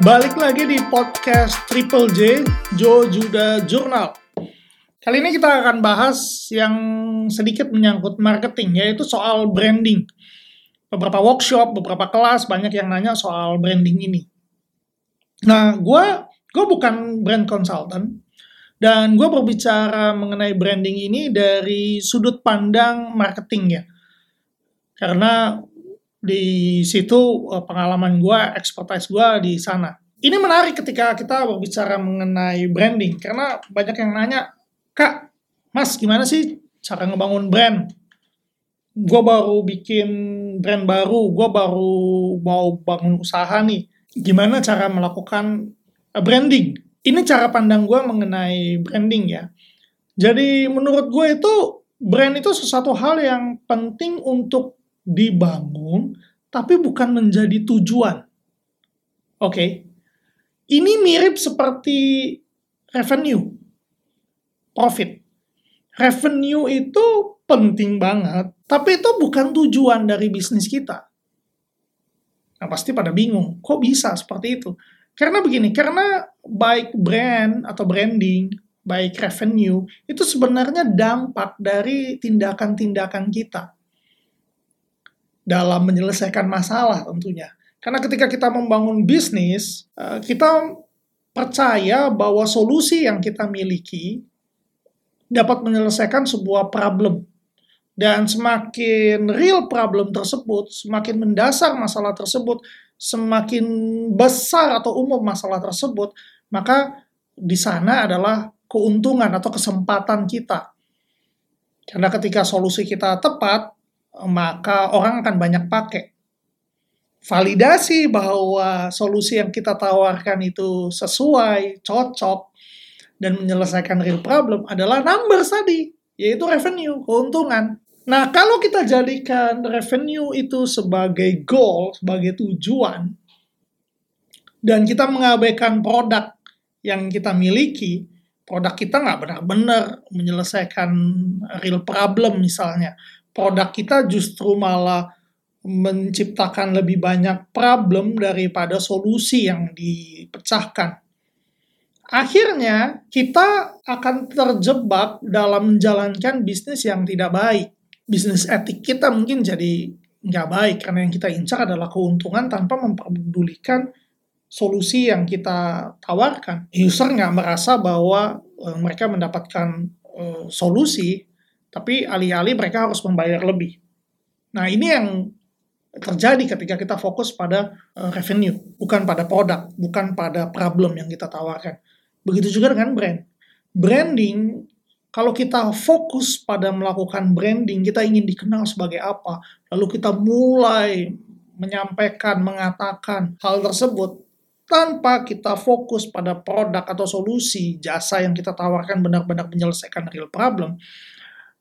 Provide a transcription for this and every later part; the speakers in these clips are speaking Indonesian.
Balik lagi di podcast Triple J, Joe Juda Journal. Kali ini kita akan bahas yang sedikit menyangkut marketing, yaitu soal branding. Beberapa workshop, beberapa kelas, banyak yang nanya soal branding ini. Nah, gue gue bukan brand consultant, dan gue berbicara mengenai branding ini dari sudut pandang marketing ya. Karena di situ eh, pengalaman gue, expertise gue di sana. Ini menarik ketika kita berbicara mengenai branding karena banyak yang nanya, kak, mas gimana sih cara ngebangun brand? Gue baru bikin brand baru, gue baru mau bangun usaha nih. Gimana cara melakukan eh, branding? Ini cara pandang gue mengenai branding ya. Jadi menurut gue itu brand itu sesuatu hal yang penting untuk dibangun, tapi bukan menjadi tujuan. Oke, okay. ini mirip seperti revenue, profit. Revenue itu penting banget, tapi itu bukan tujuan dari bisnis kita. Nah, pasti pada bingung, kok bisa seperti itu? Karena begini, karena baik brand atau branding, baik revenue, itu sebenarnya dampak dari tindakan-tindakan kita dalam menyelesaikan masalah tentunya. Karena ketika kita membangun bisnis, eh, kita percaya bahwa solusi yang kita miliki dapat menyelesaikan sebuah problem. Dan semakin real problem tersebut, semakin mendasar masalah tersebut, semakin besar atau umum masalah tersebut, maka di sana adalah keuntungan atau kesempatan kita. Karena ketika solusi kita tepat, maka orang akan banyak pakai. Validasi bahwa solusi yang kita tawarkan itu sesuai, cocok, dan menyelesaikan real problem adalah numbers tadi, yaitu revenue, keuntungan. Nah, kalau kita jadikan revenue itu sebagai goal, sebagai tujuan, dan kita mengabaikan produk yang kita miliki, produk kita nggak benar-benar menyelesaikan real problem misalnya, produk kita justru malah menciptakan lebih banyak problem daripada solusi yang dipecahkan. Akhirnya, kita akan terjebak dalam menjalankan bisnis yang tidak baik. Bisnis etik kita mungkin jadi nggak baik, karena yang kita incar adalah keuntungan tanpa memperdulikan solusi yang kita tawarkan. User nggak merasa bahwa uh, mereka mendapatkan uh, solusi tapi alih-alih mereka harus membayar lebih. Nah, ini yang terjadi ketika kita fokus pada uh, revenue, bukan pada produk, bukan pada problem yang kita tawarkan. Begitu juga dengan brand. Branding, kalau kita fokus pada melakukan branding, kita ingin dikenal sebagai apa, lalu kita mulai menyampaikan, mengatakan hal tersebut, tanpa kita fokus pada produk atau solusi jasa yang kita tawarkan benar-benar menyelesaikan real problem,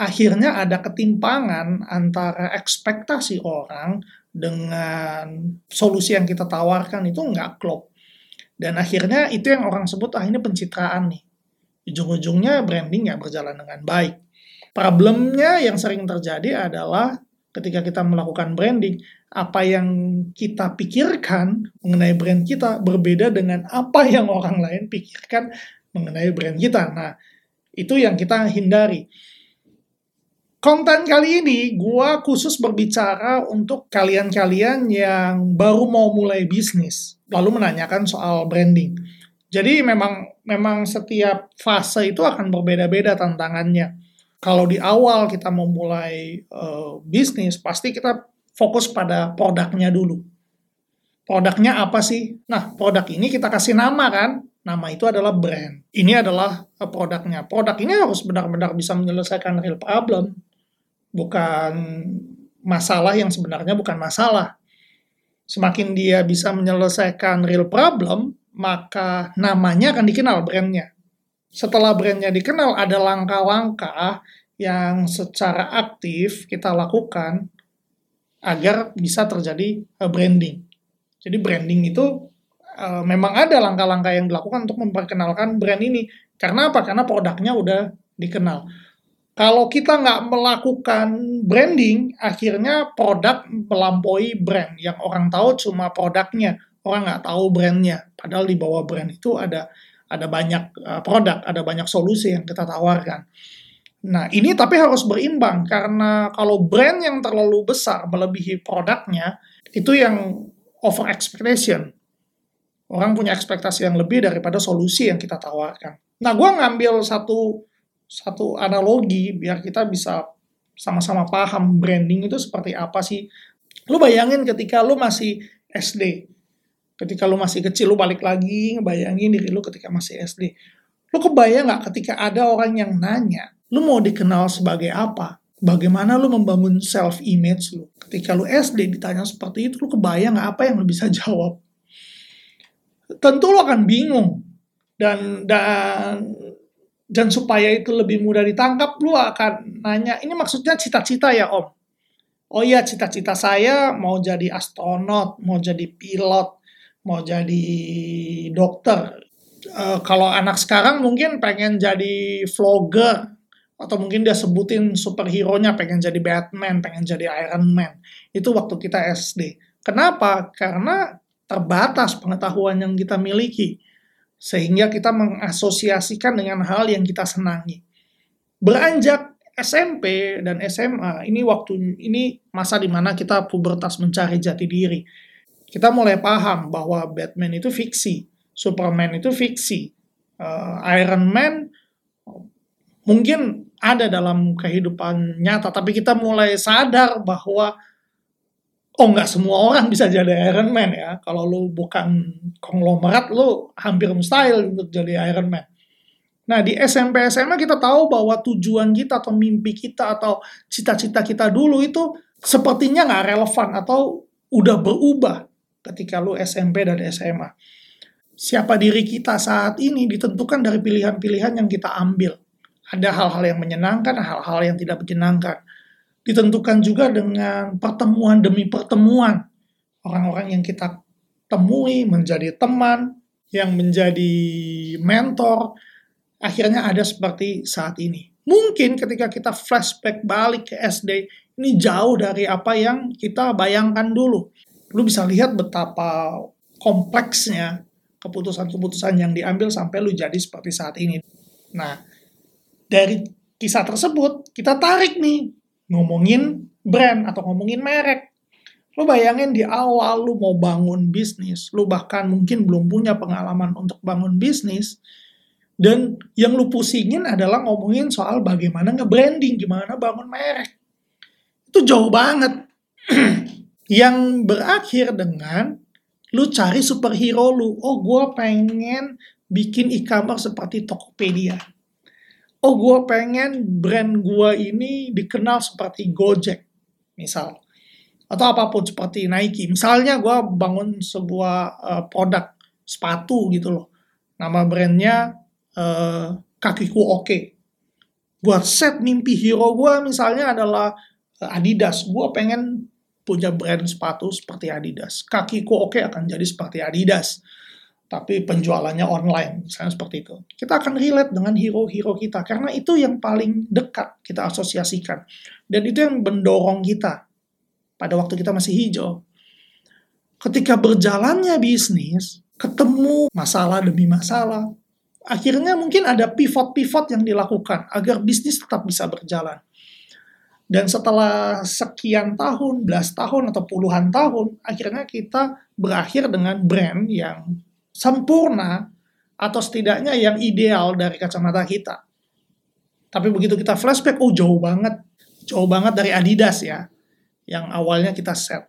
akhirnya ada ketimpangan antara ekspektasi orang dengan solusi yang kita tawarkan itu nggak klop. Dan akhirnya itu yang orang sebut ah ini pencitraan nih. Ujung-ujungnya branding nggak berjalan dengan baik. Problemnya yang sering terjadi adalah ketika kita melakukan branding, apa yang kita pikirkan mengenai brand kita berbeda dengan apa yang orang lain pikirkan mengenai brand kita. Nah, itu yang kita hindari konten kali ini gua khusus berbicara untuk kalian-kalian yang baru mau mulai bisnis lalu menanyakan soal branding. Jadi memang memang setiap fase itu akan berbeda-beda tantangannya. Kalau di awal kita mau mulai uh, bisnis, pasti kita fokus pada produknya dulu. Produknya apa sih? Nah, produk ini kita kasih nama kan? Nama itu adalah brand. Ini adalah eh, produknya. Produk ini harus benar-benar bisa menyelesaikan real problem bukan masalah yang sebenarnya bukan masalah. Semakin dia bisa menyelesaikan real problem, maka namanya akan dikenal brandnya. Setelah brandnya dikenal, ada langkah-langkah yang secara aktif kita lakukan agar bisa terjadi eh, branding. Jadi branding itu uh, memang ada langkah-langkah yang dilakukan untuk memperkenalkan brand ini. Karena apa? Karena produknya udah dikenal kalau kita nggak melakukan branding, akhirnya produk melampaui brand. Yang orang tahu cuma produknya, orang nggak tahu brandnya. Padahal di bawah brand itu ada ada banyak uh, produk, ada banyak solusi yang kita tawarkan. Nah, ini tapi harus berimbang karena kalau brand yang terlalu besar melebihi produknya, itu yang over expectation. Orang punya ekspektasi yang lebih daripada solusi yang kita tawarkan. Nah, gue ngambil satu satu analogi biar kita bisa sama-sama paham branding itu seperti apa sih. Lu bayangin ketika lu masih SD, ketika lu masih kecil, lu balik lagi ngebayangin diri lu ketika masih SD. Lu kebayang nggak ketika ada orang yang nanya, lu mau dikenal sebagai apa? Bagaimana lu membangun self image lu? Ketika lu SD ditanya seperti itu, lu kebayang nggak apa yang lu bisa jawab? Tentu lu akan bingung dan dan dan supaya itu lebih mudah ditangkap, lu akan nanya, ini maksudnya cita-cita ya om? Oh iya, cita-cita saya mau jadi astronot, mau jadi pilot, mau jadi dokter. Uh, kalau anak sekarang mungkin pengen jadi vlogger, atau mungkin dia sebutin superhero-nya pengen jadi Batman, pengen jadi Iron Man. Itu waktu kita SD. Kenapa? Karena terbatas pengetahuan yang kita miliki. Sehingga kita mengasosiasikan dengan hal yang kita senangi. Beranjak SMP dan SMA, ini waktu ini masa di mana kita pubertas mencari jati diri. Kita mulai paham bahwa Batman itu fiksi, Superman itu fiksi, uh, Iron Man mungkin ada dalam kehidupan nyata, tapi kita mulai sadar bahwa oh nggak semua orang bisa jadi Iron Man ya. Kalau lu bukan konglomerat, lu hampir mustahil untuk jadi Iron Man. Nah di SMP SMA kita tahu bahwa tujuan kita atau mimpi kita atau cita-cita kita dulu itu sepertinya nggak relevan atau udah berubah ketika lu SMP dan SMA. Siapa diri kita saat ini ditentukan dari pilihan-pilihan yang kita ambil ada hal-hal yang menyenangkan, hal-hal yang tidak menyenangkan. Ditentukan juga dengan pertemuan demi pertemuan. Orang-orang yang kita temui menjadi teman, yang menjadi mentor, akhirnya ada seperti saat ini. Mungkin ketika kita flashback balik ke SD, ini jauh dari apa yang kita bayangkan dulu. Lu bisa lihat betapa kompleksnya keputusan-keputusan yang diambil sampai lu jadi seperti saat ini. Nah, dari kisah tersebut kita tarik nih ngomongin brand atau ngomongin merek. Lo bayangin di awal lu mau bangun bisnis, lu bahkan mungkin belum punya pengalaman untuk bangun bisnis, dan yang lu pusingin adalah ngomongin soal bagaimana nge-branding, gimana bangun merek. Itu jauh banget. yang berakhir dengan lu cari superhero lu. Oh, gue pengen bikin e-commerce seperti Tokopedia oh gue pengen brand gue ini dikenal seperti Gojek, misal. Atau apa pun seperti Nike. Misalnya gue bangun sebuah uh, produk sepatu gitu loh. Nama brandnya uh, Kakiku Oke. Buat set mimpi hero gue misalnya adalah uh, Adidas. Gue pengen punya brand sepatu seperti Adidas. Kakiku Oke akan jadi seperti Adidas tapi penjualannya online, misalnya seperti itu. Kita akan relate dengan hero-hero kita, karena itu yang paling dekat kita asosiasikan. Dan itu yang mendorong kita pada waktu kita masih hijau. Ketika berjalannya bisnis, ketemu masalah demi masalah, akhirnya mungkin ada pivot-pivot yang dilakukan agar bisnis tetap bisa berjalan. Dan setelah sekian tahun, belas tahun atau puluhan tahun, akhirnya kita berakhir dengan brand yang sempurna atau setidaknya yang ideal dari kacamata kita. Tapi begitu kita flashback, oh jauh banget, jauh banget dari Adidas ya, yang awalnya kita set.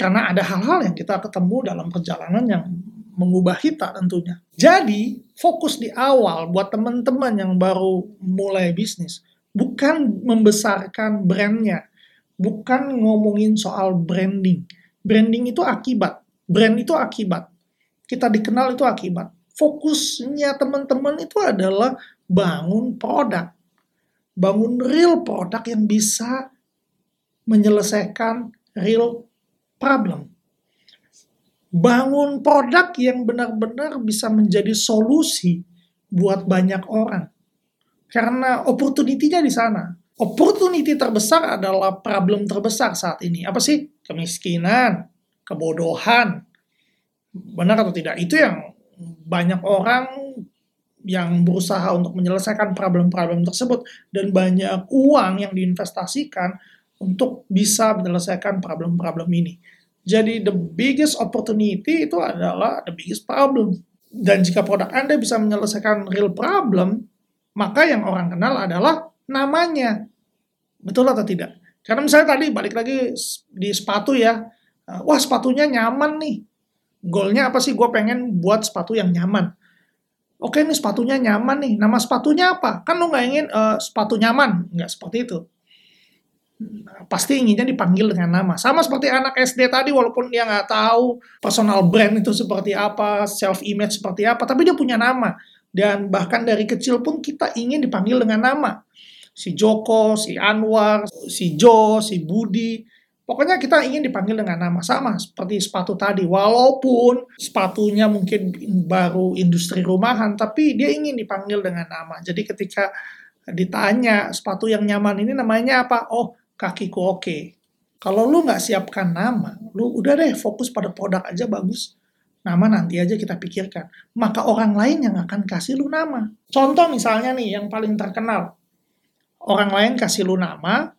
Karena ada hal-hal yang kita ketemu dalam perjalanan yang mengubah kita tentunya. Jadi, fokus di awal buat teman-teman yang baru mulai bisnis, bukan membesarkan brandnya, bukan ngomongin soal branding. Branding itu akibat, brand itu akibat kita dikenal itu akibat. Fokusnya teman-teman itu adalah bangun produk. Bangun real produk yang bisa menyelesaikan real problem. Bangun produk yang benar-benar bisa menjadi solusi buat banyak orang. Karena opportunity-nya di sana. Opportunity terbesar adalah problem terbesar saat ini. Apa sih? Kemiskinan, kebodohan, Benar atau tidak? Itu yang banyak orang yang berusaha untuk menyelesaikan problem-problem tersebut dan banyak uang yang diinvestasikan untuk bisa menyelesaikan problem-problem ini. Jadi the biggest opportunity itu adalah the biggest problem. Dan jika produk Anda bisa menyelesaikan real problem, maka yang orang kenal adalah namanya. Betul atau tidak? Karena misalnya tadi balik lagi di sepatu ya, wah sepatunya nyaman nih. Goalnya apa sih? Gue pengen buat sepatu yang nyaman oke ini sepatunya nyaman nih. Nama sepatunya apa? Kan lu nggak ingin uh, sepatu nyaman. Nggak seperti itu. Pasti inginnya dipanggil dengan nama. Sama seperti anak SD tadi, walaupun dia nggak tahu personal brand itu seperti apa, self image seperti apa, tapi dia punya nama. Dan bahkan dari kecil pun kita ingin dipanggil dengan nama. Si Joko, si Anwar, si Jo, si Budi. Pokoknya kita ingin dipanggil dengan nama sama seperti sepatu tadi. Walaupun sepatunya mungkin baru industri rumahan, tapi dia ingin dipanggil dengan nama. Jadi ketika ditanya sepatu yang nyaman ini namanya apa? Oh, kakiku oke. Kalau lu nggak siapkan nama, lu udah deh fokus pada produk aja bagus. Nama nanti aja kita pikirkan. Maka orang lain yang akan kasih lu nama. Contoh misalnya nih yang paling terkenal. Orang lain kasih lu nama,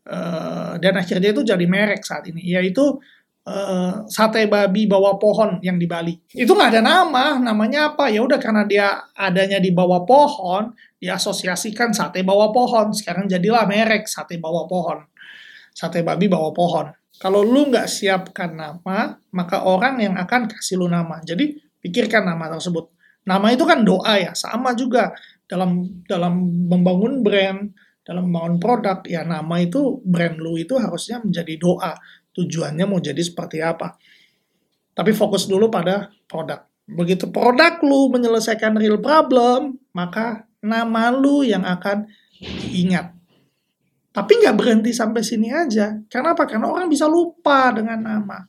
Eh, dan akhirnya itu jadi merek saat ini yaitu uh, sate babi bawah pohon yang di Bali. Itu nggak ada nama namanya apa? Ya udah karena dia adanya di bawah pohon diasosiasikan sate bawah pohon. Sekarang jadilah merek sate bawah pohon. Sate babi bawah pohon. Kalau lu nggak siapkan nama maka orang yang akan kasih lu nama. Jadi pikirkan nama tersebut. Nama itu kan doa ya sama juga dalam dalam membangun brand dalam membangun produk, ya nama itu, brand lu itu harusnya menjadi doa. Tujuannya mau jadi seperti apa. Tapi fokus dulu pada produk. Begitu produk lu menyelesaikan real problem, maka nama lu yang akan diingat. Tapi nggak berhenti sampai sini aja. Karena apa? Karena orang bisa lupa dengan nama.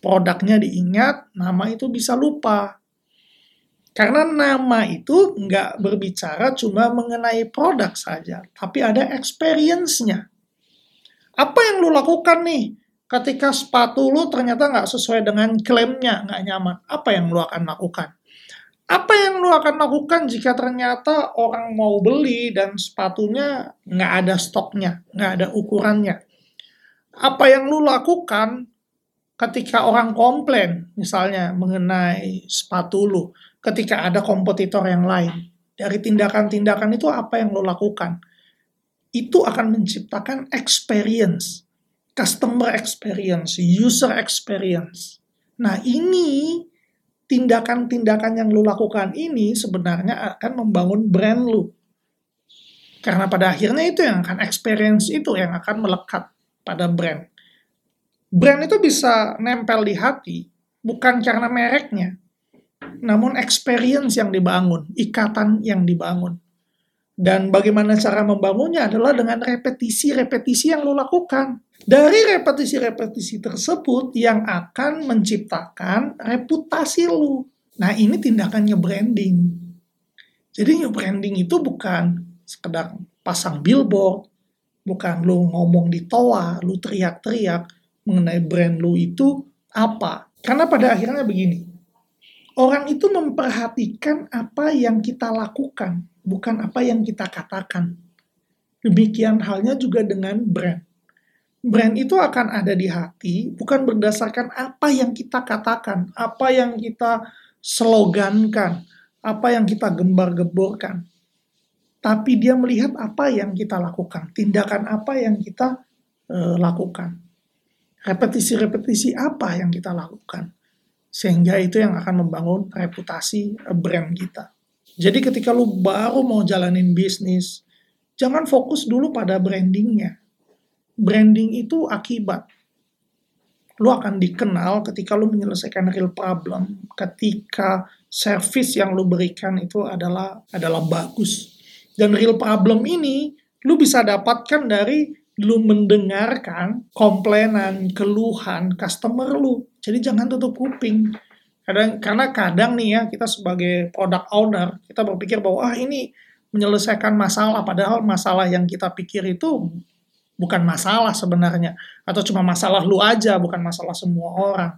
Produknya diingat, nama itu bisa lupa. Karena nama itu nggak berbicara cuma mengenai produk saja, tapi ada experience-nya. Apa yang lu lakukan nih ketika sepatu lu ternyata nggak sesuai dengan klaimnya, nggak nyaman? Apa yang lu akan lakukan? Apa yang lu akan lakukan jika ternyata orang mau beli dan sepatunya nggak ada stoknya, nggak ada ukurannya? Apa yang lu lakukan ketika orang komplain, misalnya mengenai sepatu lu? Ketika ada kompetitor yang lain. Dari tindakan-tindakan itu apa yang lo lakukan? Itu akan menciptakan experience, customer experience, user experience. Nah ini tindakan-tindakan yang lo lakukan ini sebenarnya akan membangun brand lo. Karena pada akhirnya itu yang akan experience itu yang akan melekat pada brand. Brand itu bisa nempel di hati bukan karena mereknya, namun experience yang dibangun, ikatan yang dibangun. Dan bagaimana cara membangunnya adalah dengan repetisi-repetisi yang lo lakukan. Dari repetisi-repetisi tersebut yang akan menciptakan reputasi lo. Nah ini tindakannya branding. Jadi new branding itu bukan sekedar pasang billboard, bukan lo ngomong di toa, lo teriak-teriak mengenai brand lo itu apa. Karena pada akhirnya begini, Orang itu memperhatikan apa yang kita lakukan, bukan apa yang kita katakan. Demikian halnya juga dengan brand. Brand itu akan ada di hati, bukan berdasarkan apa yang kita katakan, apa yang kita slogankan, apa yang kita gembar-geborkan. Tapi dia melihat apa yang kita lakukan, tindakan apa yang kita uh, lakukan. Repetisi-repetisi apa yang kita lakukan sehingga itu yang akan membangun reputasi eh, brand kita. Jadi ketika lu baru mau jalanin bisnis, jangan fokus dulu pada brandingnya. Branding itu akibat. Lu akan dikenal ketika lu menyelesaikan real problem, ketika service yang lu berikan itu adalah adalah bagus. Dan real problem ini lu bisa dapatkan dari lu mendengarkan komplainan, keluhan customer lu. Jadi jangan tutup kuping. Kadang, karena kadang nih ya, kita sebagai product owner, kita berpikir bahwa ah ini menyelesaikan masalah, padahal masalah yang kita pikir itu bukan masalah sebenarnya. Atau cuma masalah lu aja, bukan masalah semua orang.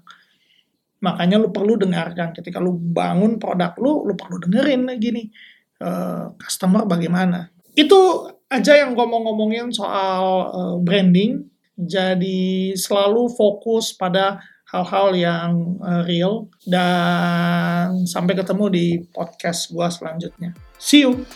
Makanya lu perlu dengarkan. Ketika lu bangun produk lu, lu perlu dengerin gini. E, customer bagaimana. Itu aja yang gue mau ngomongin soal e, branding. Jadi selalu fokus pada hal-hal yang eh, real dan sampai ketemu di podcast gua selanjutnya. See you.